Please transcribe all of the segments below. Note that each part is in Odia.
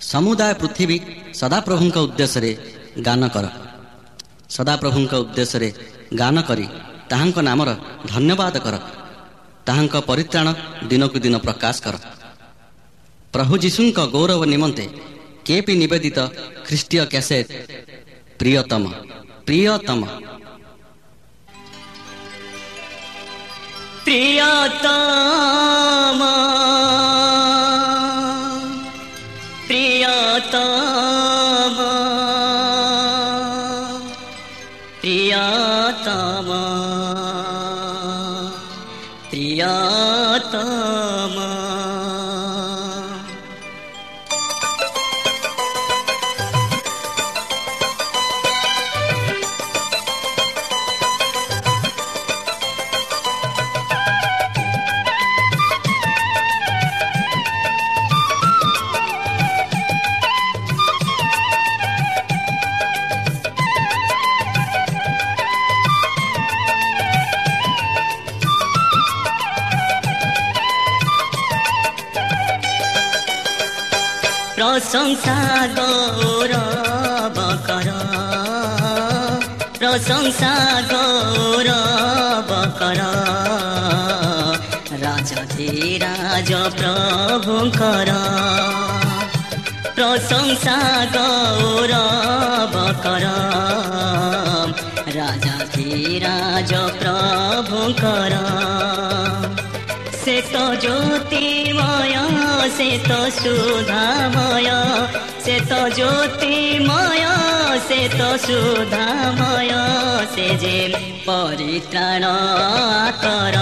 ସମୁଦାୟ ପୃଥିବୀ ସଦାପ୍ରଭୁଙ୍କ ଉଦ୍ଦେଶ୍ୟରେ ଗାନ କର। ସଦାପ୍ରଭୁଙ୍କ ଉଦ୍ଦେଶ୍ୟରେ ଗାନ କରି ତାହାଙ୍କ ନାମର ଧନ୍ୟବାଦ କର। ତାହାଙ୍କ ପରିତ୍ରାଣ ଦିନକୁ ଦିନ ପ୍ରକାଶ କର। ପ୍ରଭୁ ଯୀଶୁଙ୍କ ଗୌରବ ନିମନ୍ତେ କେପି ନିବେଦିତ ଖ୍ରୀଷ୍ଟୀୟ କ୍ୟାସେଟ୍ ପ୍ରିୟତମ ପ୍ରିୟତମ। ପ୍ରିୟତମ প্রশংসা গৌরব কর প্রশংসা গৌরব কর। রাজা প্রভুঙ্কর প্রশংসা গৌরব কর। রাজা প্রভুঙ্কর से तो ज्योतिमय से तो सुधामय से तो ज्योतिमय से तो सुधामय से जे পরিত্রাণ তর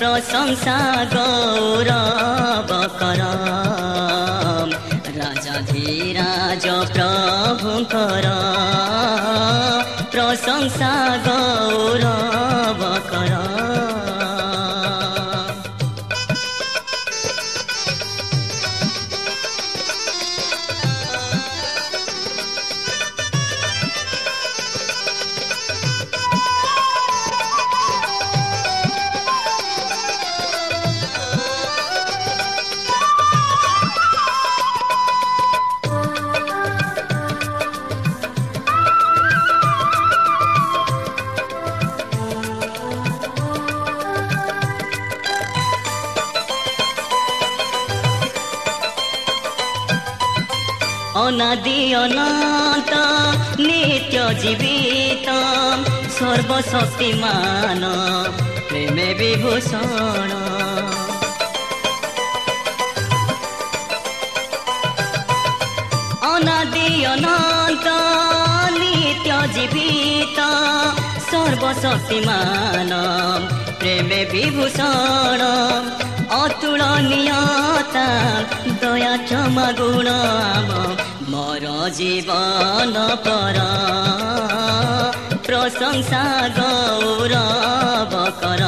প্রশংসা গৌরব কর রাজা ধীরাজ প্রভুଙ୍କର ସର୍ବଶକ୍ତିମାନ ପ୍ରେମେ ବିଭୂଷଣ ଅନାଦି ଅନନ୍ତ ନିତ୍ୟ ଜୀବିତ ସର୍ବଶକ୍ତିମାନ ପ୍ରେମେ ବିଭୂଷଣ ଅତୁଳନୀୟତା ଦୟା କ୍ଷମା ଗୁଣ ଆମ ମୋର ଜୀବନ ପର প্রশংসা গৌরব কর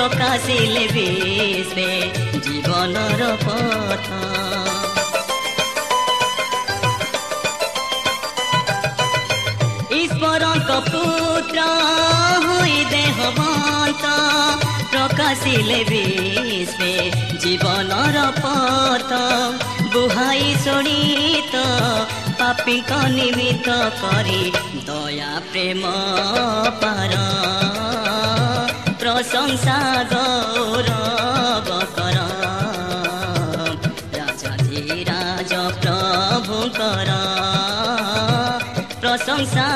ପ୍ରକାଶିଲେ ବିଶ୍ୱେ ଜୀବନର ପଥ ଈଶ୍ୱରଙ୍କ ପୁତ୍ର ହୋଇ ଦେହବନ୍ତ ପ୍ରକାଶିଲେ ବିଶ୍ୱେ ଜୀବନର ପଥ ବୁହାଇ ଶୋଣିତ ପାପିଙ୍କ ନିମିତ୍ତ କରି ଦୟା ପ୍ରେମ ପାର সংসার কর রাজা ধীরাজ প্রভু কর প্রশংসা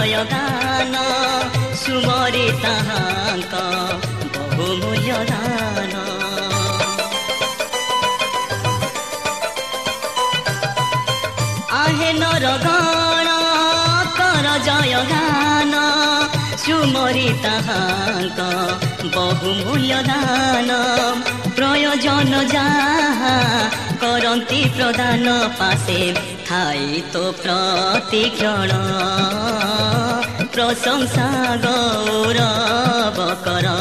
କର ଜୟ ଗାନ ସୁମରି ତାହାଙ୍କ ବହୁମୂଲ୍ୟ ଦାନ आहे ନରଗଣ କର ଜୟ ଗାନ ସୁମରି ତାହାଙ୍କ ବହୁମୂଲ୍ୟ ଦାନ ପ୍ରୟୋଜନ ଯାହା କରନ୍ତି ପ୍ରଦାନ ପାଶେ ଥାଇ ତ ପ୍ରତିକ୍ଷଣ ପ୍ରଶଂସା ଗୌରବ କର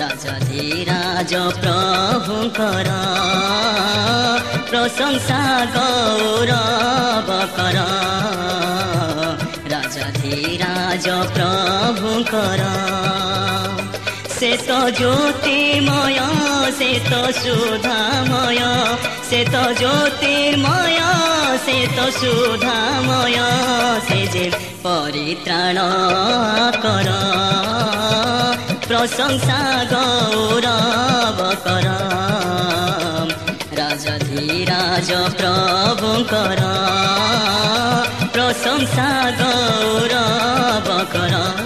ରାଜାଧିରାଜ ପ୍ରଭୁଙ୍କର ପ୍ରଶଂସା ଗୌରବ କର ରାଜାଧିରାଜ ପ୍ରଭୁଙ୍କର ସେ ତ ଜ୍ୟୋତିର୍ମୟ ସେ ତ ସୁଧାମୟ ସେ ତ ଜ୍ୟୋତିର୍ମୟ ସେ ତ ସୁଧାମୟ ସେ ଯେ ପରିତ୍ରାଣ କର ପ୍ରଶଂସା ଗୌରବ କର ରାଜାଧିରାଜ ପ୍ରଭୁଙ୍କର ପ୍ରଶଂସା ଗୌରବ କର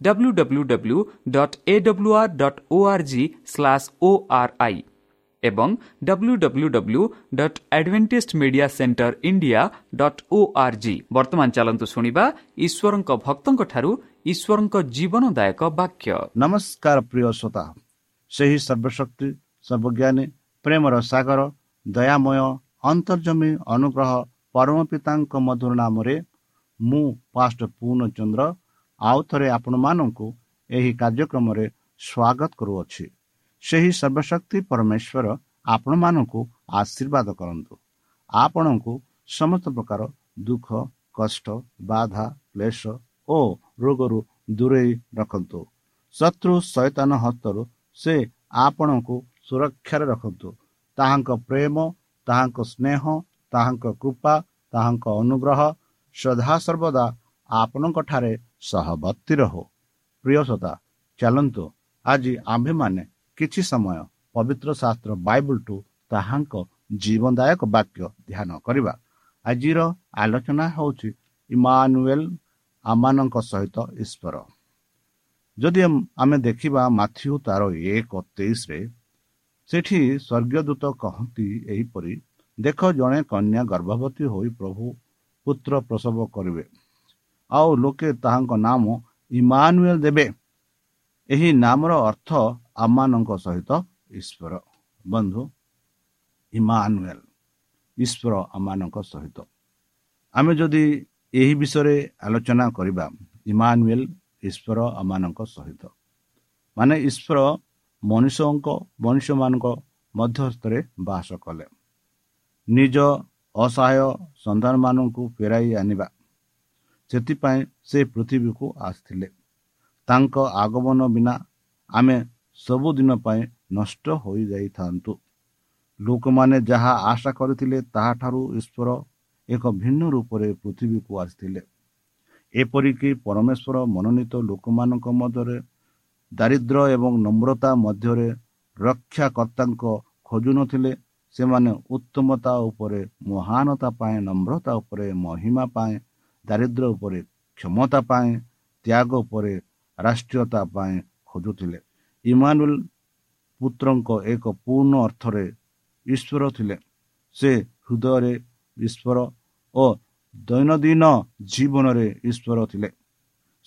W W W dot A W R dot O R G slash O R I ଏବଂ W W W dot Adventist media centre India dot O R G ବର୍ତ୍ତମାନ ଚାଲନ୍ତୁ ଶୁଣିବା ଈଶ୍ୱରଙ୍କ ଭକ୍ତଙ୍କଠାରୁ ଈଶ୍ୱରଙ୍କ ଜୀବନଦାୟକ ବାକ୍ୟ। ନମସ୍କାର ପ୍ରିୟ ଶ୍ରୋତା। ସେହି ସର୍ବଶକ୍ତି ସର୍ବଜ୍ଞାନୀ ପ୍ରେମର ସାଗର ଦୟାମୟ ଅନ୍ତର୍ଜମୀ ଅନୁଗ୍ରହ ପରମ ପିତାଙ୍କ ମଧୁର ନାମରେ ମୁଁ ପାଷ୍ଟ ପୂର୍ଣ୍ଣଚନ୍ଦ୍ର ଆଉ ଥରେ ଆପଣମାନଙ୍କୁ ଏହି କାର୍ଯ୍ୟକ୍ରମରେ ସ୍ୱାଗତ କରୁଅଛି। ସେହି ସର୍ବଶକ୍ତି ପରମେଶ୍ୱର ଆପଣମାନଙ୍କୁ ଆଶୀର୍ବାଦ କରନ୍ତୁ। ଆପଣଙ୍କୁ ସମସ୍ତ ପ୍ରକାର ଦୁଃଖ କଷ୍ଟ ବାଧା କ୍ଲେଶ ଓ ରୋଗରୁ ଦୂରେଇ ରଖନ୍ତୁ। ଶତ୍ରୁ ସୈତାନ ହସ୍ତରୁ ସେ ଆପଣଙ୍କୁ ସୁରକ୍ଷାରେ ରଖନ୍ତୁ। ତାହାଙ୍କ ପ୍ରେମ ତାହାଙ୍କ ସ୍ନେହ ତାହାଙ୍କ କୃପା ତାହାଙ୍କ ଅନୁଗ୍ରହ ସଦାସର୍ବଦା ଆପଣଙ୍କଠାରେ ସହବର୍ତ୍ତୀ ରହୁ ପ୍ରିୟସତା ଚାଲନ୍ତୁ ଆଜି ଆମ୍ଭେମାନେ କିଛି ସମୟ ପବିତ୍ର ଶାସ୍ତ୍ର ବାଇବଲଠୁ ତାହାଙ୍କ ଜୀବନଦାୟକ ବାକ୍ୟ ଧ୍ୟାନ କରିବା। ଆଜିର ଆଲୋଚନା ହେଉଛି ଇମାନୁଏଲ ଆମମାନଙ୍କ ସହିତ ଈଶ୍ୱର। ଯଦି ଆମେ ଦେଖିବା ମାଥ୍ୟୁ ତାର ଏକ ତେଇଶରେ ସେଠି ସ୍ୱର୍ଗଦୂତ କହନ୍ତି ଏହିପରି ଦେଖ ଜଣେ କନ୍ୟା ଗର୍ଭବତୀ ହୋଇ ପ୍ରଭୁ ପୁତ୍ର ପ୍ରସବ କରିବେ। ଆଉ ଲୋକେ ତାହାଙ୍କ ନାମ ଇମାନୁଏଲ ଦେବେ। ଏହି ନାମର ଅର୍ଥ ଆମମାନଙ୍କ ସହିତ ଈଶ୍ୱର। ବନ୍ଧୁ ଇମାନୁଏଲ ଈଶ୍ୱର ଆମମାନଙ୍କ ସହିତ। ଆମେ ଯଦି ଏହି ବିଷୟରେ ଆଲୋଚନା କରିବା ଇମାନୁଏଲ ଈଶ୍ୱର ଆମମାନଙ୍କ ସହିତ ମାନେ ଈଶ୍ୱର ମନୁଷ୍ୟଙ୍କ ମନୁଷ୍ୟମାନଙ୍କ ମଧ୍ୟସ୍ଥରେ ବାସ କଲେ। ନିଜ ଅସହାୟ ସନ୍ତାନମାନଙ୍କୁ ଫେରାଇ ଆଣିବା। ସେଥିପାଇଁ ସେ ପୃଥିବୀକୁ ଆସିଥିଲେ। ତାଙ୍କ ଆଗମନ ବିନା ଆମେ ସବୁଦିନ ପାଇଁ ନଷ୍ଟ ହୋଇଯାଇଥାନ୍ତୁ। ଲୋକମାନେ ଯାହା ଆଶା କରିଥିଲେ ତାହାଠାରୁ ଈଶ୍ୱର ଏକ ଭିନ୍ନ ରୂପରେ ପୃଥିବୀକୁ ଆସିଥିଲେ। ଏପରିକି ପରମେଶ୍ୱର ମନୋନୀତ ଲୋକମାନଙ୍କ ମଧ୍ୟରେ ଦାରିଦ୍ର୍ୟ ଏବଂ ନମ୍ରତା ମଧ୍ୟରେ ରକ୍ଷାକର୍ତ୍ତାଙ୍କ ଖୋଜୁନଥିଲେ ସେମାନେ ଉତ୍ତମତା ଉପରେ ମହାନତା ପାଇଁ ନମ୍ରତା ଉପରେ ମହିମା ପାଇଁ ଦାରିଦ୍ର୍ୟ ଉପରେ କ୍ଷମତା ପାଇଁ ତ୍ୟାଗ ଉପରେ ରାଷ୍ଟ୍ରୀୟତା ପାଇଁ ଖୋଜୁଥିଲେ। ଇମାନୁଲ ପୁତ୍ରଙ୍କ ଏକ ପୂର୍ଣ୍ଣ ଅର୍ଥରେ ଈଶ୍ୱର ଥିଲେ। ସେ ହୃଦୟରେ ଈଶ୍ୱର ଓ ଦୈନନ୍ଦିନ ଜୀବନରେ ଈଶ୍ୱର ଥିଲେ।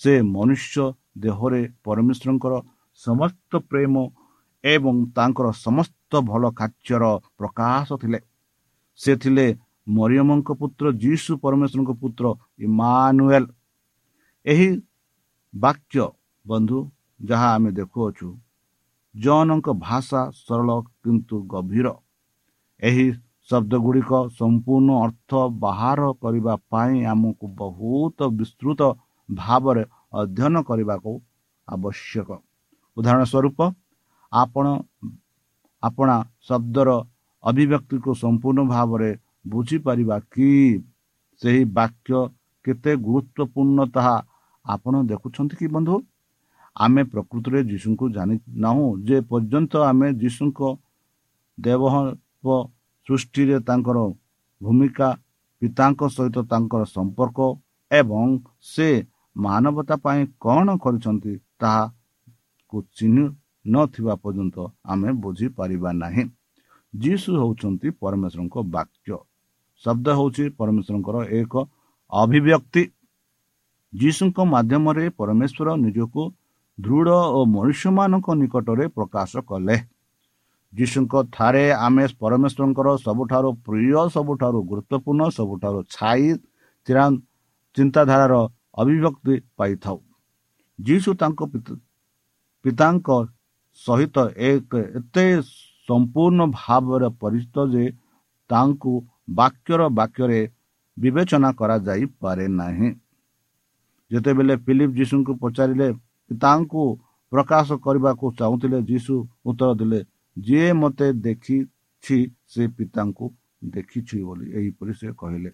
ସେ ମନୁଷ୍ୟ ଦେହରେ ପରମେଶ୍ୱରଙ୍କର ସମସ୍ତ ପ୍ରେମ ଏବଂ ତାଙ୍କର ସମସ୍ତ ଭଲ କାର୍ଯ୍ୟର ପ୍ରକାଶ ଥିଲେ। ସେ ଥିଲେ ମରିୟମଙ୍କ ପୁତ୍ର ଯୀଶୁ ପରମେଶ୍ୱରଙ୍କ ପୁତ୍ର ଇମାନୁଏଲ। ଏହି ବାକ୍ୟ ବନ୍ଧୁ ଯାହା ଆମେ ଦେଖୁଅଛୁ ଜନଙ୍କ ଭାଷା ସରଳ କିନ୍ତୁ ଗଭୀର। ଏହି ଶବ୍ଦ ଗୁଡ଼ିକ ସମ୍ପୂର୍ଣ୍ଣ ଅର୍ଥ ବାହାର କରିବା ପାଇଁ ଆମକୁ ବହୁତ ବିସ୍ତୃତ ଭାବରେ ଅଧ୍ୟୟନ କରିବାକୁ ଆବଶ୍ୟକ। ଉଦାହରଣ ସ୍ୱରୂପ ଆପଣ ଆପଣା ଶବ୍ଦର ଅଭିବ୍ୟକ୍ତିକୁ ସମ୍ପୂର୍ଣ୍ଣ ଭାବରେ ବୁଝିପାରିବା କି ସେହି ବାକ୍ୟ କେତେ ଗୁରୁତ୍ୱପୂର୍ଣ୍ଣ ତାହା ଆପଣ ଦେଖୁଛନ୍ତି କି ବନ୍ଧୁ? ଆମେ ପ୍ରକୃତରେ ଯୀଶୁଙ୍କୁ ଜାଣି ନାହୁଁ ଯେ ପର୍ଯ୍ୟନ୍ତ ଆମେ ଯୀଶୁଙ୍କ ଦେବ ସୃଷ୍ଟିରେ ତାଙ୍କର ଭୂମିକା ପିତାଙ୍କ ସହିତ ତାଙ୍କର ସମ୍ପର୍କ ଏବଂ ସେ ମାନବତା ପାଇଁ କ'ଣ କରିଛନ୍ତି ତାହାକୁ ଚିହ୍ନି ନଥିବା ପର୍ଯ୍ୟନ୍ତ ଆମେ ବୁଝିପାରିବା ନାହିଁ। ଯୀଶୁ ହେଉଛନ୍ତି ପରମେଶ୍ୱରଙ୍କ ବାକ୍ୟ। ଶବ୍ଦ ହେଉଛି ପରମେଶ୍ୱରଙ୍କର ଏକ ଅଭିବ୍ୟକ୍ତି। ଯୀଶୁଙ୍କ ମାଧ୍ୟମରେ ପରମେଶ୍ୱର ନିଜକୁ ଦୃଢ଼ ଓ ମନୁଷ୍ୟମାନଙ୍କ ନିକଟରେ ପ୍ରକାଶ କଲେ। ଯୀଶୁଙ୍କ ଠାରେ ଆମେ ପରମେଶ୍ୱରଙ୍କର ସବୁଠାରୁ ପ୍ରିୟ ସବୁଠାରୁ ଗୁରୁତ୍ୱପୂର୍ଣ୍ଣ ସବୁଠାରୁ ଛାଇ ଚିନ୍ତାଧାରାର ଅଭିବ୍ୟକ୍ତି ପାଇଥାଉ। ଯୀଶୁ ତାଙ୍କ ପିତାଙ୍କ ସହିତ ଏକ ଏତେ ସମ୍ପୂର୍ଣ୍ଣ ଭାବରେ ପରିଚିତ ଯେ ତାଙ୍କୁ ବାକ୍ୟର ବାକ୍ୟରେ ବିବେଚନା କରାଯାଇପାରେ ନାହିଁ ଯେତେବେଳେ ଫିଲିପ ଯୀଶୁଙ୍କୁ ପଚାରିଲେ ପିତାଙ୍କୁ ପ୍ରକାଶ କରିବାକୁ ଚାହୁଁଥିଲେ? ଯୀଶୁ ଉତ୍ତର ଦେଲେ ଯିଏ ମୋତେ ଦେଖିଛି ସେ ପିତାଙ୍କୁ ଦେଖିଛି ବୋଲି ଏହିପରି ସେ କହିଲେ।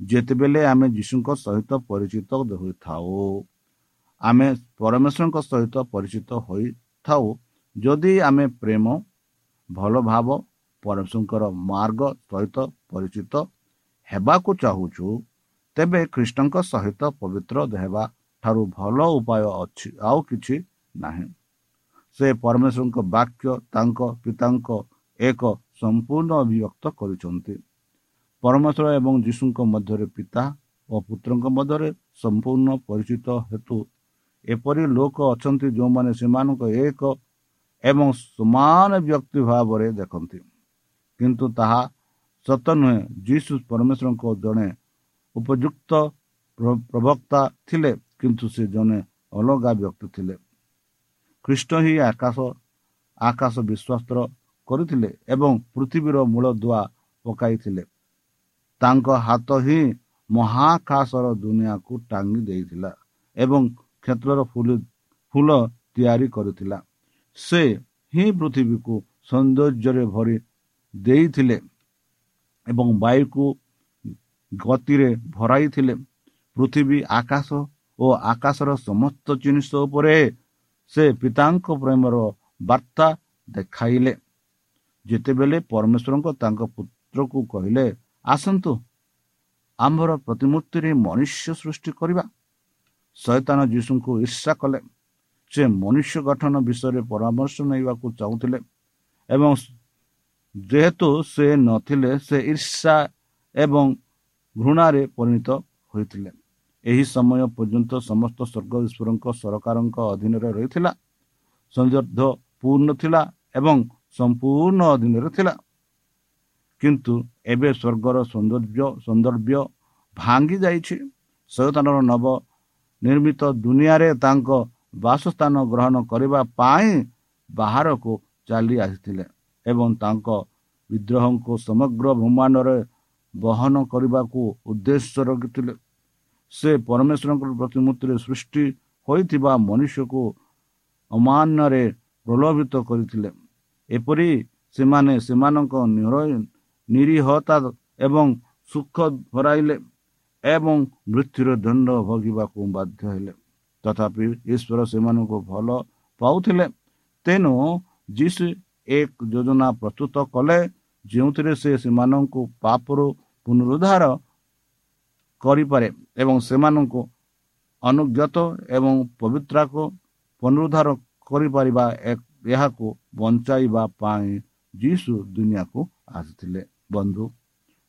ଯେତେବେଳେ ଆମେ ଯୀଶୁଙ୍କ ସହିତ ପରିଚିତ ହୋଇଥାଉ ଆମେ ପରମେଶ୍ୱରଙ୍କ ସହିତ ପରିଚିତ ହୋଇଥାଉ ଯଦି ଆମେ ପ୍ରେମ ଭଲ ଭାବ ପରମେଶ୍ୱରଙ୍କର ମାର୍ଗ ସହିତ ପରିଚିତ ହେବାକୁ ଚାହୁଁଛୁ ତେବେ ଖ୍ରୀଷ୍ଟଙ୍କ ସହିତ ପବିତ୍ର ହେବା ଠାରୁ ଭଲ ଉପାୟ ଅଛି ଆଉ କିଛି ନାହିଁ। ସେ ପରମେଶ୍ୱରଙ୍କ ବାକ୍ୟ ତାଙ୍କ ପିତାଙ୍କ ଏକ ସମ୍ପୂର୍ଣ୍ଣ ଅଭିବ୍ୟକ୍ତ କରିଛନ୍ତି। ପରମେଶ୍ୱର ଏବଂ ଯୀଶୁଙ୍କ ମଧ୍ୟରେ ପିତା ଓ ପୁତ୍ରଙ୍କ ମଧ୍ୟରେ ସମ୍ପୂର୍ଣ୍ଣ ପରିଚିତ ହେତୁ ଏପରି ଲୋକ ଅଛନ୍ତି ଯେଉଁମାନେ ସେମାନଙ୍କ ଏକ ଏବଂ ସମାନ ବ୍ୟକ୍ତି ଭାବରେ ଦେଖନ୍ତି। କିନ୍ତୁ ତାହା ସତ ନୁହେଁ ଯୀଶୁ ପରମେଶ୍ୱରଙ୍କ ଜଣେ ଉପଯୁକ୍ତ ପ୍ରବକ୍ତା ଥିଲେ କିନ୍ତୁ ସେ ଜଣେ ଅଲଗା ବ୍ୟକ୍ତି ଥିଲେ। ଖ୍ରୀଷ୍ଟ ହିଁ ଆକାଶ ଆକାଶ ବିଶ୍ୱାସ କରିଥିଲେ ଏବଂ ପୃଥିବୀର ମୂଳ ଦୁଆ ପକାଇଥିଲେ। ତାଙ୍କ ହାତ ହିଁ ମହାକାଶର ଦୁନିଆକୁ ଟାଙ୍ଗି ଦେଇଥିଲା ଏବଂ କ୍ଷେତ୍ରର ଫୁଲ ଫୁଲ ତିଆରି କରିଥିଲା। ସେ ହିଁ ପୃଥିବୀକୁ ସୌନ୍ଦର୍ଯ୍ୟରେ ଭରି ଦେଇଥିଲେ। ଏବଂ ବାୟୁକୁ ଗତିରେ ଭରାଇଥିଲେ ପୃଥିବୀ ଆକାଶ ଓ ଆକାଶର ସମସ୍ତ ଜିନିଷ ଉପରେ ସେ ପିତାଙ୍କ ପ୍ରେମର ବାର୍ତ୍ତା ଦେଖାଇଲେ। ଯେତେବେଳେ ପରମେଶ୍ୱରଙ୍କ ତାଙ୍କ ପୁତ୍ରକୁ କହିଲେ ଆସନ୍ତୁ ଆମର ପ୍ରତିମୂର୍ତ୍ତିରେ ମନୁଷ୍ୟ ସୃଷ୍ଟି କରିବା। ଶୈତାନ ଯୀଶୁଙ୍କୁ ଈର୍ଷା କଲେ। ସେ ମନୁଷ୍ୟ ଗଠନ ବିଷୟରେ ପରାମର୍ଶ ନେବାକୁ ଚାହୁଁଥିଲେ ଏବଂ ଯେହେତୁ ସେ ନଥିଲେ ସେ ଈର୍ଷା ଏବଂ ଘୃଣାରେ ପରିଣତ ହୋଇଥିଲେ ଏହି ସମୟ ପର୍ଯ୍ୟନ୍ତ ସମସ୍ତ ସ୍ୱର୍ଗ ଈଶ୍ୱରଙ୍କ ସରକାରଙ୍କ ଅଧୀନରେ ରହିଥିଲା ସୌନ୍ଦର୍ଯ୍ୟ ପୂର୍ଣ୍ଣ ଥିଲା ଏବଂ ସମ୍ପୂର୍ଣ୍ଣ ଅଧୀନରେ ଥିଲା କିନ୍ତୁ ଏବେ ସ୍ୱର୍ଗର ସୌନ୍ଦର୍ଯ୍ୟ ସୌନ୍ଦର୍ଯ୍ୟ ଭାଙ୍ଗି ଯାଇଛି ସୈତାନର ନବ ନିର୍ମିତ ଦୁନିଆରେ ତାଙ୍କ ବାସସ୍ଥାନ ଗ୍ରହଣ କରିବା ପାଇଁ ବାହାରକୁ ଚାଲି ଆସିଥିଲେ ଏବଂ ତାଙ୍କ ବିଦ୍ରୋହଙ୍କୁ ସମଗ୍ର ବ୍ରହ୍ମାଣ୍ଡରେ ବହନ କରିବାକୁ ଉଦ୍ଦେଶ୍ୟ ରଖିଥିଲେ। ସେ ପରମେଶ୍ୱରଙ୍କ ପ୍ରତିମୂର୍ତ୍ତିରେ ସୃଷ୍ଟି ହୋଇଥିବା ମନୁଷ୍ୟକୁ ଅମାନ୍ୟରେ ପ୍ରଲୋଭିତ କରିଥିଲେ। ଏପରି ସେମାନେ ସେମାନଙ୍କ ନିର- ନିରୀହତା ଏବଂ ସୁଖ ହରାଇଲେ ଏବଂ ମୃତ୍ୟୁର ଦଣ୍ଡ ଭୋଗିବାକୁ ବାଧ୍ୟ ହେଲେ। ତଥାପି ଈଶ୍ୱର ସେମାନଙ୍କୁ ଭଲ ପାଉଥିଲେ। ତେଣୁ ଯୀଶୁ ଏକ ଯୋଜନା ପ୍ରସ୍ତୁତ କଲେ ଯେଉଁଥିରେ ସେ ସେମାନଙ୍କୁ ପାପରୁ ପୁନରୁଦ୍ଧାର କରିପାରେ ଏବଂ ସେମାନଙ୍କୁ ଅନୁଜ୍ଞତ ଏବଂ ପବିତ୍ରାକୁ ପୁନରୁଦ୍ଧାର କରିପାରିବା ଏହାକୁ ବଞ୍ଚାଇବା ପାଇଁ ଯୀଶୁ ଦୁନିଆକୁ ଆସିଥିଲେ ବନ୍ଧୁ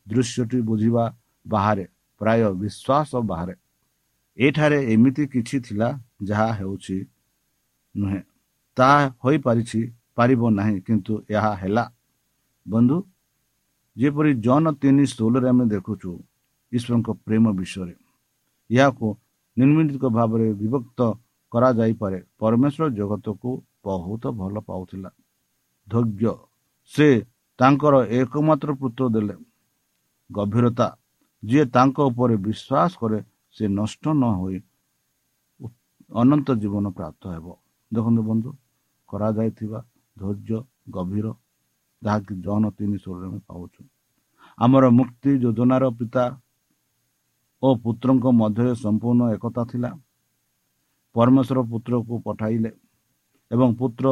ଦୃଶ୍ୟଟି ବୁଝିବା ବାହାରେ ପ୍ରାୟ ବିଶ୍ୱାସ ବାହାରେ ଏଠାରେ ଏମିତି କିଛି ଥିଲା ଯାହା ହେଉଛି ନୁହେଁ ତାହା ହୋଇପାରିଛି ପାରିବ ନାହିଁ କିନ୍ତୁ ଏହା ହେଲା। ବନ୍ଧୁ ଯେପରି ଜନ ତିନି ଷୋହଳରେ ଆମେ ଦେଖୁଛୁ ଈଶ୍ୱରଙ୍କ ପ୍ରେମ ବିଷୟରେ ଏହାକୁ ନିର୍ମିତ ଭାବରେ ବିଭକ୍ତ କରାଯାଇପାରେ। ପରମେଶ୍ୱର ଜଗତକୁ ବହୁତ ଭଲ ପାଉଥିଲା। ଧୈର୍ଯ୍ୟ ସେ ତାଙ୍କର ଏକମାତ୍ର ପୁତ୍ର ଦେଲେ। ଗଭୀରତା ଯିଏ ତାଙ୍କ ଉପରେ ବିଶ୍ୱାସ କରେ ସେ ନଷ୍ଟ ନ ହୋଇ ଅନନ୍ତ ଜୀବନ ପ୍ରାପ୍ତ ହେବ। ଦେଖନ୍ତୁ ବନ୍ଧୁ କରାଯାଇଥିବା ଧୈର୍ଯ୍ୟ ଗଭୀର ଯାହାକି ଜନ ତିନି ଷୋହଳରେ ଆମେ ପାଉଛୁ। ଆମର ମୁକ୍ତି ଯୋଜନାର ପିତା ଓ ପୁତ୍ରଙ୍କ ମଧ୍ୟରେ ସମ୍ପୂର୍ଣ୍ଣ ଏକତା ଥିଲା। ପରମେଶ୍ୱର ପୁତ୍ରକୁ ପଠାଇଲେ ଏବଂ ପୁତ୍ର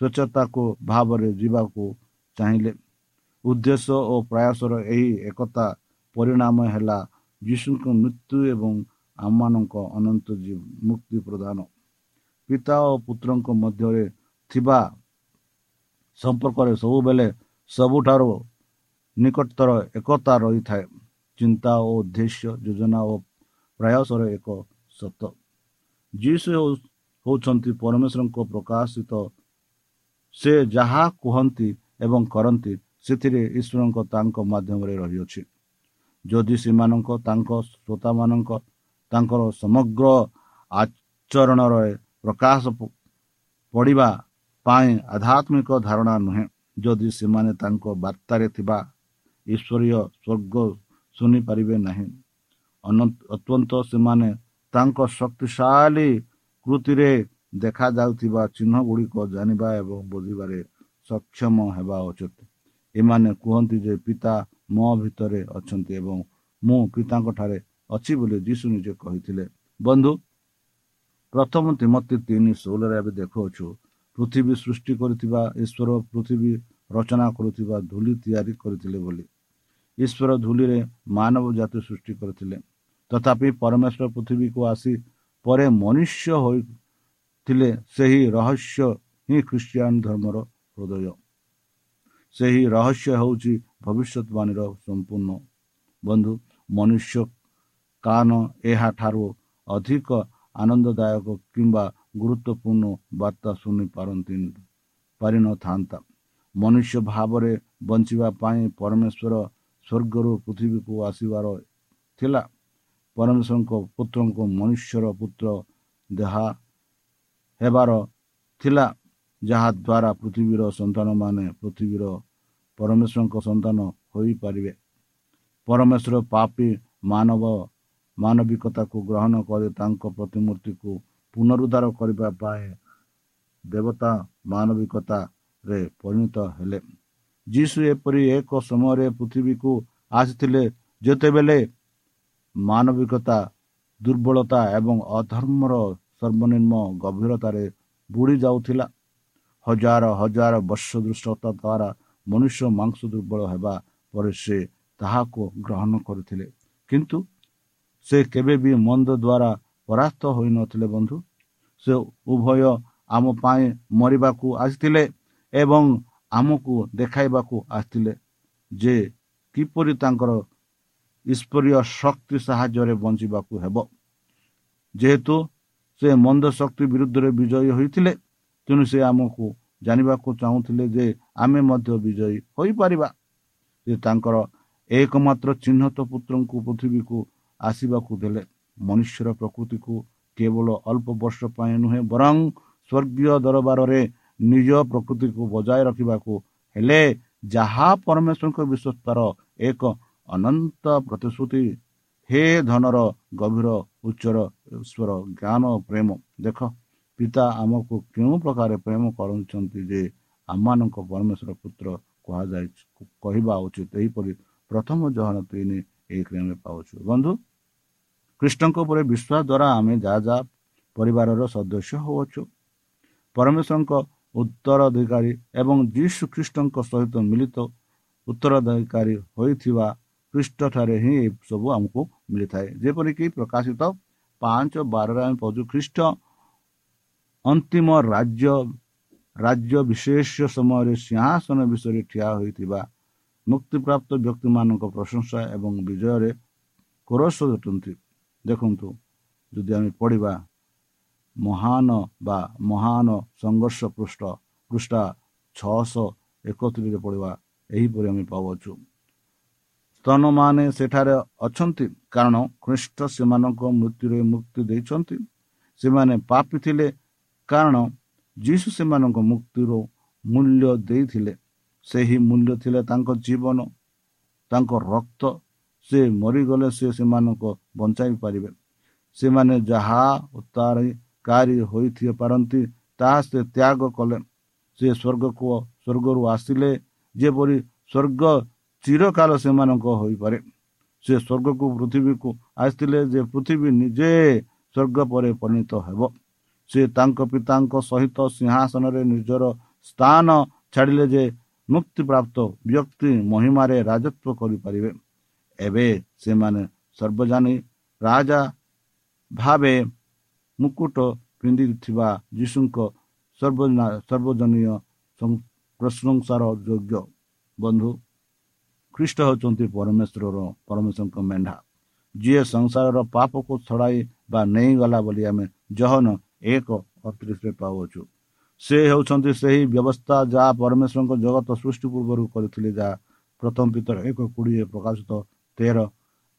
ସ୍ୱଚ୍ଛତାକୁ ଭାବରେ ଯିବାକୁ ଚାହିଁଲେ। ଉଦ୍ଦେଶ୍ୟ ଓ ପ୍ରୟାସର ଏହି ଏକତା ପରିଣାମ ହେଲା ଯୀଶୁଙ୍କ ମୃତ୍ୟୁ ଏବଂ ଆମମାନଙ୍କ ଅନନ୍ତ ମୁକ୍ତି ପ୍ରଦାନ। ପିତା ଓ ପୁତ୍ରଙ୍କ ମଧ୍ୟରେ ଥିବା ସମ୍ପର୍କରେ ସବୁବେଳେ ସବୁଠାରୁ ନିକଟତର ଏକତା ରହିଥାଏ। ଚିନ୍ତା ଓ ଉଦ୍ଦେଶ୍ୟ ଯୋଜନା ଓ ପ୍ରୟାସର ଏକ ସତ। ଯୀଶୁ ହେଉ- ହେଉଛନ୍ତି ପରମେଶ୍ୱରଙ୍କ ପ୍ରକାଶିତ। ସେ ଯାହା କୁହନ୍ତି ଏବଂ କରନ୍ତି ସେଥିରେ ଈଶ୍ୱରଙ୍କ ତାଙ୍କ ମାଧ୍ୟମରେ ରହିଅଛି। ଯଦି ସେମାନଙ୍କ ତାଙ୍କ ଶ୍ରୋତାମାନଙ୍କ ତାଙ୍କର ସମଗ୍ର ଆଚରଣର ପ୍ରକାଶ ପଡ଼ିବା ପାଇଁ ଆଧ୍ୟାତ୍ମିକ ଧାରଣା ନୁହେଁ। ଯଦି ସେମାନେ ତାଙ୍କ ବାର୍ତ୍ତାରେ ଥିବା ଈଶ୍ୱରୀୟ ସ୍ୱର୍ଗ ଶୁଣିପାରିବେ ନାହିଁ। ଅନନ୍ତ ଅତ୍ୟନ୍ତ ସେମାନେ ତାଙ୍କ ଶକ୍ତିଶାଳୀ କୃତିରେ ଦେଖାଯାଉଥିବା ଚିହ୍ନ ଗୁଡ଼ିକ ଜାଣିବା ଏବଂ ବୁଝିବାରେ ସକ୍ଷମ ହେବା ଉଚିତ। ଏମାନେ କୁହନ୍ତି ଯେ ପିତା ମୋ ଭିତରେ ଅଛନ୍ତି ଏବଂ ମୁଁ ପିତାଙ୍କ ଠାରେ ଅଛି ବୋଲି ଯୀଶୁ ନିଜେ କହିଥିଲେ। ବନ୍ଧୁ ପ୍ରଥମ ତିମତି ତିନି ଷୋହଳରେ ଏବେ ଦେଖାଉଛୁ ପୃଥିବୀ ସୃଷ୍ଟି କରିଥିବା ଈଶ୍ୱର ପୃଥିବୀ ରଚନା କରୁଥିବା ଧୂଳି ତିଆରି କରିଥିଲେ ବୋଲି। ଈଶ୍ୱର ଧୂଳିରେ ମାନବ ଜାତି ସୃଷ୍ଟି କରିଥିଲେ। ତଥାପି ପରମେଶ୍ୱର ପୃଥିବୀକୁ ଆସି ପରେ ମନୁଷ୍ୟ ହୋଇଥିଲେ ସେହି ରହସ୍ୟ ହିଁ ଖ୍ରୀଷ୍ଟିଆନ ଧର୍ମର ହୃଦୟ। ସେହି ରହସ୍ୟ ହେଉଛି ଭବିଷ୍ୟତବାଣୀର ସମ୍ପୂର୍ଣ୍ଣ। ବନ୍ଧୁ ମନୁଷ୍ୟ କାନ ଏହାଠାରୁ ଅଧିକ ଆନନ୍ଦଦାୟକ କିମ୍ବା ଗୁରୁତ୍ୱପୂର୍ଣ୍ଣ ବାର୍ତ୍ତା ଶୁଣି ପାରନ୍ତି ପାରିନଥାନ୍ତା ମନୁଷ୍ୟ ଭାବରେ ବଞ୍ଚିବା ପାଇଁ ପରମେଶ୍ୱର ସ୍ୱର୍ଗରୁ ପୃଥିବୀକୁ ଆସିବାର ଥିଲା ପରମେଶ୍ୱରଙ୍କ ପୁତ୍ରଙ୍କୁ ମନୁଷ୍ୟର ପୁତ୍ର ଦେହା ହେବାର ଥିଲା ଯାହାଦ୍ୱାରା ପୃଥିବୀର ସନ୍ତାନମାନେ ପୃଥିବୀର ପରମେଶ୍ୱରଙ୍କ ସନ୍ତାନ ହୋଇପାରିବେ ପରମେଶ୍ୱର ପାପୀ ମାନବ ମାନବିକତାକୁ ଗ୍ରହଣ କରି ତାଙ୍କ ପ୍ରତିମୂର୍ତ୍ତିକୁ ପୁନରୁଦ୍ଧାର କରିବା ପାଇଁ ଦେବତା ମାନବିକତାରେ ପରିଣତ ହେଲେ। ଯୀଶୁ ଏପରି ଏକ ସମୟରେ ପୃଥିବୀକୁ ଆସିଥିଲେ ଯେତେବେଳେ ମାନବିକତା ଦୁର୍ବଳତା ଏବଂ ଅଧର୍ମର ସର୍ବନିମ୍ନ ଗଭୀରତାରେ ବୁଡ଼ି ଯାଉଥିଲା। ହଜାର ହଜାର ବର୍ଷ ଦୃଷ୍ଟତା ଦ୍ୱାରା ମନୁଷ୍ୟ ମାଂସ ଦୁର୍ବଳ ହେବା ପରେ ସେ ତାହାକୁ ଗ୍ରହଣ କରିଥିଲେ। କିନ୍ତୁ ସେ କେବେ ବି ମନ୍ଦ ଦ୍ୱାରା ପରାସ୍ତ ହୋଇନଥିଲେ ବନ୍ଧୁ। ସେ ଉଭୟ ଆମ ପାଇଁ ମରିବାକୁ ଆସିଥିଲେ ଏବଂ ଆମକୁ ଦେଖାଇବାକୁ ଆସିଥିଲେ ଯେ କିପରି ତାଙ୍କର ଈଶ୍ୱରୀୟ ଶକ୍ତି ସାହାଯ୍ୟରେ ବଞ୍ଚିବାକୁ ହେବ। ଯେହେତୁ ସେ ମନ୍ଦ ଶକ୍ତି ବିରୁଦ୍ଧରେ ବିଜୟୀ ହୋଇଥିଲେ ତେଣୁ ସେ ଆମକୁ ଜାଣିବାକୁ ଚାହୁଁଥିଲେ ଯେ ଆମେ ମଧ୍ୟ ବିଜୟୀ ହୋଇପାରିବା। ସେ ତାଙ୍କର ଏକମାତ୍ର ଚିହ୍ନତ ପୁତ୍ରଙ୍କୁ ପୃଥିବୀକୁ ଆସିବାକୁ ଦେଲେ। ମନୁଷ୍ୟର ପ୍ରକୃତିକୁ କେବଳ ଅଳ୍ପ ବର୍ଷ ପାଇଁ ନୁହେଁ ବରଂ ସ୍ୱର୍ଗୀୟ ଦରବାରରେ ନିଜ ପ୍ରକୃତିକୁ ବଜାୟ ରଖିବାକୁ ହେଲେ ଯାହା ପରମେଶ୍ୱରଙ୍କ ବିଶ୍ୱସ୍ତାର ଏକ ଅନନ୍ତ ପ୍ରତିଶ୍ରୁତି। ହେ ଧନର ଗଭୀର ଉଚ୍ଚର ଈଶ୍ୱର ଜ୍ଞାନ ପ୍ରେମ ଦେଖ ପିତା ଆମକୁ କେଉଁ ପ୍ରକାର ପ୍ରେମ କରୁଛନ୍ତି ଯେ ଆମମାନଙ୍କ ପରମେଶ୍ୱର ପୁତ୍ର କୁହାଯାଇ କହିବା ଉଚିତ। ଏହିପରି ପ୍ରଥମ ଜହନ ତିନି ଏକରେ ଆମେ ପାଉଛୁ। ବନ୍ଧୁ ଖ୍ରୀଷ୍ଟଙ୍କ ଉପରେ ବିଶ୍ୱାସ ଦ୍ୱାରା ଆମେ ଯାହା ଯାହା ପରିବାରର ସଦସ୍ୟ ହେଉଅଛୁ। ପରମେଶ୍ୱରଙ୍କ ଉତ୍ତରାଧିକାରୀ ଏବଂ ଯୀଶୁ ଖ୍ରୀଷ୍ଟଙ୍କ ସହିତ ମିଳିତ ଉତ୍ତରାଧିକାରୀ ହୋଇଥିବା ଖ୍ରୀଷ୍ଟଠାରେ ହିଁ ଏସବୁ ଆମକୁ ମିଳିଥାଏ। ଯେପରିକି ପ୍ରକାଶିତ ପାଞ୍ଚ ବାରରେ ଆମେ ପାଉଛୁ ଖ୍ରୀଷ୍ଟ ଅନ୍ତିମ ରାଜ୍ୟ ରାଜ୍ୟ ବିଶେଷ ସମୟରେ ସିଂହାସନ ବିଷୟରେ ଠିଆ ହୋଇଥିବା ମୁକ୍ତିପ୍ରାପ୍ତ ବ୍ୟକ୍ତିମାନଙ୍କ ପ୍ରଶଂସା ଏବଂ ବିଜୟରେ କୋରସ ଅଟନ୍ତି ଦେଖନ୍ତୁ ଯଦି ଆମେ ପଢ଼ିବା ମହାନ ବା ମହାନ ସଂଘର୍ଷ ପୃଷ୍ଠ ପୃଷ୍ଠା ଛଅଶହ ଏକତିରିରେ ପଢ଼ିବା ଏହିପରି ଆମେ ପାଉଅଛୁ। ସ୍ତନମାନେ ସେଠାରେ ଅଛନ୍ତି କାରଣ ଖ୍ରୀଷ୍ଟ ସେମାନଙ୍କ ମୃତ୍ୟୁରେ ମୁକ୍ତି ଦେଇଛନ୍ତି। ସେମାନେ ପାପି ଥିଲେ କାରଣ ଯୀଶୁ ସେମାନଙ୍କ ମୁକ୍ତିର ମୂଲ୍ୟ ଦେଇଥିଲେ। ସେହି ମୂଲ୍ୟ ଥିଲେ ତାଙ୍କ ଜୀବନ ତାଙ୍କ ରକ୍ତ ସେ ମରିଗଲେ ସେ ସେମାନଙ୍କୁ ବଞ୍ଚାଇ ପାରିବେ। ସେମାନେ ଯାହା ଉତ୍ତାରକାରୀ ହୋଇଥିବ ପାରନ୍ତି ତାହା ସେ ତ୍ୟାଗ କଲେ। ସେ ସ୍ୱର୍ଗକୁ ସ୍ୱର୍ଗରୁ ଆସିଲେ। ଯେପରି ସ୍ୱର୍ଗ ଚିରକାଳ ସେମାନଙ୍କ ହୋଇପାରେ। ସେ ସ୍ୱର୍ଗକୁ ପୃଥିବୀକୁ ଆସିଥିଲେ ଯେ ପୃଥିବୀ ନିଜେ ସ୍ୱର୍ଗ ପରେ ପରିଣତ ହେବ। ସେ ତାଙ୍କ ପିତାଙ୍କ ସହିତ ସିଂହାସନରେ ନିଜର ସ୍ଥାନ ଛାଡ଼ିଲେ ଯେ ମୁକ୍ତିପ୍ରାପ୍ତ ବ୍ୟକ୍ତି ମହିମାରେ ରାଜତ୍ୱ କରିପାରିବେ। ଏବେ ସେମାନେ ସର୍ବଜାନୀ ରାଜା ଭାବେ ମୁକୁଟ ପିନ୍ଧିଥିବା ଯୀଶୁଙ୍କ ସର୍ବଜନୀୟ ପ୍ରଶଂସାର ଯୋଗ୍ୟ ବନ୍ଧୁ ଖ୍ରୀଷ୍ଟ ହେଉଛନ୍ତି ପରମେଶ୍ୱରର ପରମେଶ୍ୱରଙ୍କ ମେଣ୍ଢା। ଯିଏ ସଂସାରର ପାପକୁ ଛଡ଼ାଇ ବା ନେଇଗଲା ବୋଲି ଆମେ ଜହନ ଏକ ଅତିରିଶରେ ପାଉଅଛୁ। ସେ ହେଉଛନ୍ତି ସେହି ବ୍ୟବସ୍ଥା ଯାହା ପରମେଶ୍ୱରଙ୍କ ଜଗତ ସୃଷ୍ଟି ପୂର୍ବରୁ କରିଥିଲେ ଯାହା ପ୍ରଥମ ପିତର ଏକ କୋଡ଼ିଏ ପ୍ରକାଶିତ ତେର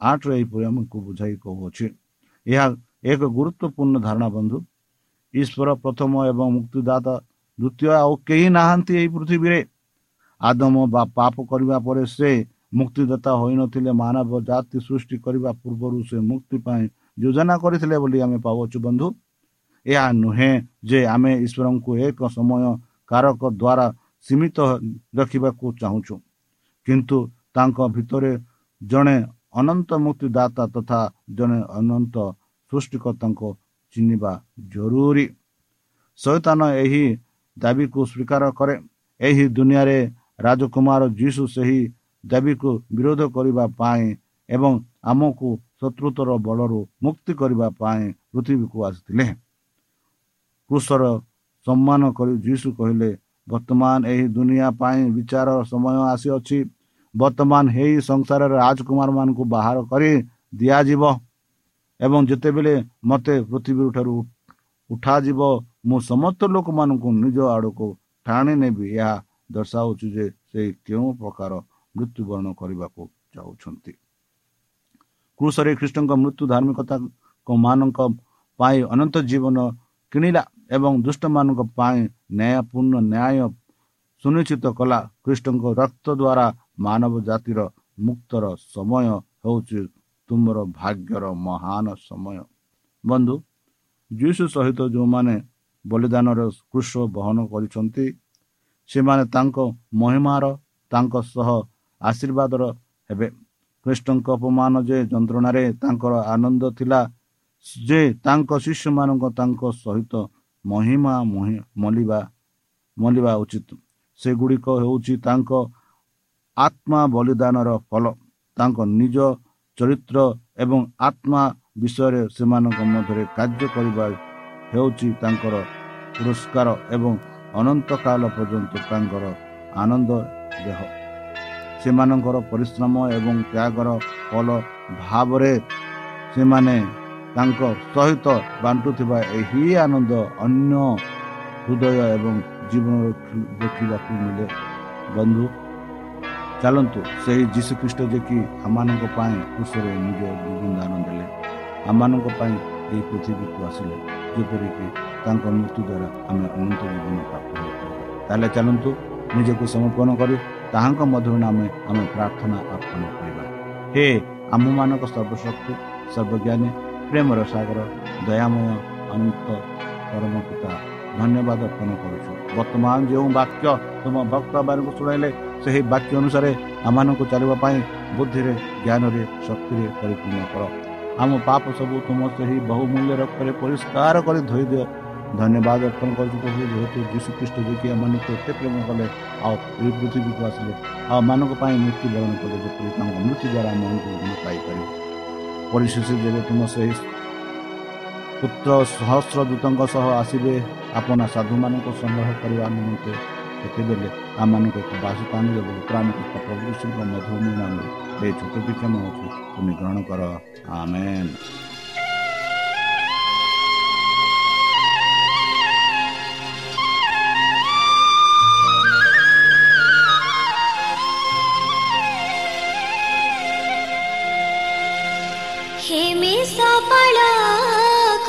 ଆଠରେ ଏହିପରି ଆମକୁ ବୁଝାଇ କହୁଅଛି। ଏହା ଏକ ଗୁରୁତ୍ୱପୂର୍ଣ୍ଣ ଧାରଣା ବନ୍ଧୁ। ଈଶ୍ୱର ପ୍ରଥମ ଏବଂ ମୁକ୍ତିଦାତା ଦ୍ୱିତୀୟ ଆଉ କେହି ନାହାନ୍ତି ଏହି ପୃଥିବୀରେ। ଆଦମ ବା ପାପ କରିବା ପରେ ସେ ମୁକ୍ତିଦାତା ହୋଇନଥିଲେ ମାନବ ଜାତି ସୃଷ୍ଟି କରିବା ପୂର୍ବରୁ ସେ ମୁକ୍ତି ପାଇଁ ଯୋଜନା କରିଥିଲେ ବୋଲି ଆମେ ପାଉଛୁ ବନ୍ଧୁ। ଏହା ନୁହେଁ ଯେ ଆମେ ଈଶ୍ୱରଙ୍କୁ ଏକ ସମୟ କାରକ ଦ୍ୱାରା ସୀମିତ ରଖିବାକୁ ଚାହୁଁଛୁ। କିନ୍ତୁ ତାଙ୍କ ଭିତରେ ଜଣେ ଅନନ୍ତ ମୁକ୍ତିଦାତା ତଥା ଜଣେ ଅନନ୍ତ ସୃଷ୍ଟିକର୍ତ୍ତାଙ୍କୁ ଚିହ୍ନିବା ଜରୁରୀ। ଶୈତାନ ଏହି ଦାବିକୁ ସ୍ୱୀକାର କରେ। ଏହି ଦୁନିଆରେ ରାଜକୁମାର ଯୀଶୁ ସେହି ଦାବିକୁ ବିରୋଧ କରିବା ପାଇଁ ଏବଂ ଆମକୁ ଶତ୍ରୁତ୍ୱର ବଳରୁ ମୁକ୍ତି କରିବା ପାଇଁ ପୃଥିବୀକୁ ଆସିଥିଲେ। କୃଷର ସମ୍ମାନ କରି ଯୀଶୁ କହିଲେ ବର୍ତ୍ତମାନ ଏହି ଦୁନିଆ ପାଇଁ ବିଚାର ସମୟ ଆସିଅଛି। ବର୍ତ୍ତମାନ ଏହି ସଂସାରରେ ରାଜକୁମାର ମାନଙ୍କୁ ବାହାର କରି ଦିଆଯିବ ଏବଂ ଯେତେବେଳେ ମୋତେ ପୃଥିବୀ ଠାରୁ ଉଠାଯିବ ମୁଁ ସମସ୍ତ ଲୋକମାନଙ୍କୁ ନିଜ ଆଡ଼କୁ ଟାଣି ନେବି। ଏହା ଦର୍ଶାଉଛି ଯେ ସେ କେଉଁ ପ୍ରକାର ମୃତ୍ୟୁବରଣ କରିବାକୁ ଯାଉଛନ୍ତି। କୃଷରେ ଖ୍ରୀଷ୍ଟଙ୍କ ମୃତ୍ୟୁ ଧାର୍ମିକତା ମାନଙ୍କ ପାଇଁ ଅନନ୍ତ ଜୀବନ କିଣିଲା ଏବଂ ଦୁଷ୍ଟମାନଙ୍କ ପାଇଁ ନ୍ୟାୟପୂର୍ଣ୍ଣ ନ୍ୟାୟ ସୁନିଶ୍ଚିତ କଲା। ଖ୍ରୀଷ୍ଟଙ୍କ ରକ୍ତ ଦ୍ୱାରା ମାନବ ଜାତିର ମୁକ୍ତର ସମୟ ହେଉଛି ତୁମର ଭାଗ୍ୟର ମହାନ ସମୟ। ବନ୍ଧୁ ଯୀଶୁ ସହିତ ଯେଉଁମାନେ ବଳିଦାନର କୃଷ ବହନ କରିଛନ୍ତି ସେମାନେ ତାଙ୍କ ମହିମାର ତାଙ୍କ ସହ ଆଶୀର୍ବାଦର ହେବେ। ଖ୍ରୀଷ୍ଟଙ୍କ ଅପମାନ ଯେ ଯନ୍ତ୍ରଣାରେ ତାଙ୍କର ଆନନ୍ଦ ଥିଲା ଯେ ତାଙ୍କ ଶିଷ୍ୟମାନଙ୍କ ତାଙ୍କ ସହିତ ମହିମା ମଲିବା ମଲିବା ଉଚିତ। ସେଗୁଡ଼ିକ ହେଉଛି ତାଙ୍କ ଆତ୍ମା ବଳିଦାନର ଫଳ। ତାଙ୍କ ନିଜ ଚରିତ୍ର ଏବଂ ଆତ୍ମା ବିଷୟରେ ସେମାନଙ୍କ ମଧ୍ୟରେ କାର୍ଯ୍ୟ କରିବା ହେଉଛି ତାଙ୍କର ପୁରସ୍କାର ଏବଂ ଅନନ୍ତ କାଳ ପର୍ଯ୍ୟନ୍ତ ତାଙ୍କର ଆନନ୍ଦ ଦେହ। ସେମାନଙ୍କର ପରିଶ୍ରମ ଏବଂ ତ୍ୟାଗର ଫଳ ଭାବରେ ସେମାନେ ତାଙ୍କ ସହିତ ବାଣ୍ଟୁଥିବା ଏହି ଆନନ୍ଦ ଅନ୍ୟ ହୃଦୟ ଏବଂ ଜୀବନ ଦେଖିବାକୁ ମିଳେ। ବନ୍ଧୁ ଚାଲନ୍ତୁ ସେହି ଯୀଶୁଖ୍ରୀଷ୍ଟ ଯେ କି ଆମମାନଙ୍କ ପାଇଁ କୃଷରେ ନିଜ ଜୀବନ ଦାନ ଦେଲେ ଆମମାନଙ୍କ ପାଇଁ ଏହି ପୃଥିବୀକୁ ଆସିଲେ ଯେପରିକି ତାଙ୍କ ମୃତ୍ୟୁ ଦ୍ୱାରା ଆମେ ଅନନ୍ତ ଜୀବନ ପ୍ରାପ୍ତ ହୋଇପାରିବା। ତାହେଲେ ଚାଲନ୍ତୁ ନିଜକୁ ସମର୍ପଣ କରି ତାହାଙ୍କ ମଧୁର ନାମେ ଆମେ ପ୍ରାର୍ଥନା ଅର୍ପଣ କରିବା। ହେ ଆମମାନଙ୍କ ସର୍ବଶକ୍ତି ସର୍ବଜ୍ଞାନୀ ପ୍ରେମର ସାଗର ଦୟାମୟ ଅନନ୍ତ ପରମ ପିତା ଧନ୍ୟବାଦ ଅର୍ପଣ କରୁଛୁ। ବର୍ତ୍ତମାନ ଯେଉଁ ବାକ୍ୟ ତୁମ ଭକ୍ତମାନଙ୍କୁ ଶୁଣାଇଲେ ସେହି ବାକ୍ୟ ଅନୁସାରେ ଆମମାନଙ୍କୁ ଚାଲିବା ପାଇଁ ବୁଦ୍ଧିରେ ଜ୍ଞାନରେ ଶକ୍ତିରେ ପରିପୂର୍ଣ୍ଣ କର। ଆମ ପାପ ସବୁ ତୁମ ସେହି ବହୁମୂଲ୍ୟ ରକ୍ତରେ ପରିଷ୍କାର କରି ଧୋଇ ଦିଅ ଧନ୍ୟବାଦ ଅର୍ପଣ କରୁଛୁ ପ୍ରଭୁ ଯେହେତୁ ଯୀଶୁ ଖ୍ରୀଷ୍ଟ ଯିଏକି ଆମମାନଙ୍କୁ ଏତେ ପ୍ରେମ କଲେ ଆଉ ଏହି ପୃଥିବୀକୁ ଆସିଲେ ଆଉ ମାନଙ୍କ ପାଇଁ ମୃତ୍ୟୁବରଣ କଲେ ଯେପରି ତାଙ୍କ ମୃତ୍ୟୁ ଦ୍ୱାରା ଆମେ ଅନୁକୂଳ ପାଇପାରିବୁ। ପରିଶେଷ ଯେବେ ତୁମ ସେହି ପୁତ୍ର ସହସ୍ର ଦୂତଙ୍କ ସହ ଆସିବେ। ଆପଣ ସାଧୁମାନଙ୍କୁ ସଂଗ୍ରହ କରିବା ନିମନ୍ତେ ସେତେବେଳେ ଆମମାନଙ୍କୁ ଏକ ବାସସ୍ଥାନ ଦେବ ପ୍ରାଣକର୍ତ୍ତା ପ୍ରଭୁ ଯୀଶୁଙ୍କ ମଧୁମୀ ନାମରେ ଏ ଛୋଟ ବିକ୍ଷମ ଅଛି ତୁମେ ଗ୍ରହଣ କର ଆମେନ୍ हेमे सपळक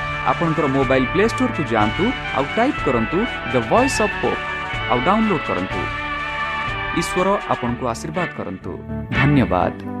ଆପଣଙ୍କର ମୋବାଇଲ୍ ପ୍ଲେ ଷ୍ଟୋରକୁ ଯାଆନ୍ତୁ ଆଉ ଟାଇପ୍ କରନ୍ତୁ ଦ ଭଏସ୍ ଅଫ୍ ହୋପ୍ ଆଉ ଡାଉନଲୋଡ୍ କରନ୍ତୁ। ଈଶ୍ୱର ଆପଣଙ୍କୁ ଆଶୀର୍ବାଦ କରନ୍ତୁ। ଧନ୍ୟବାଦ।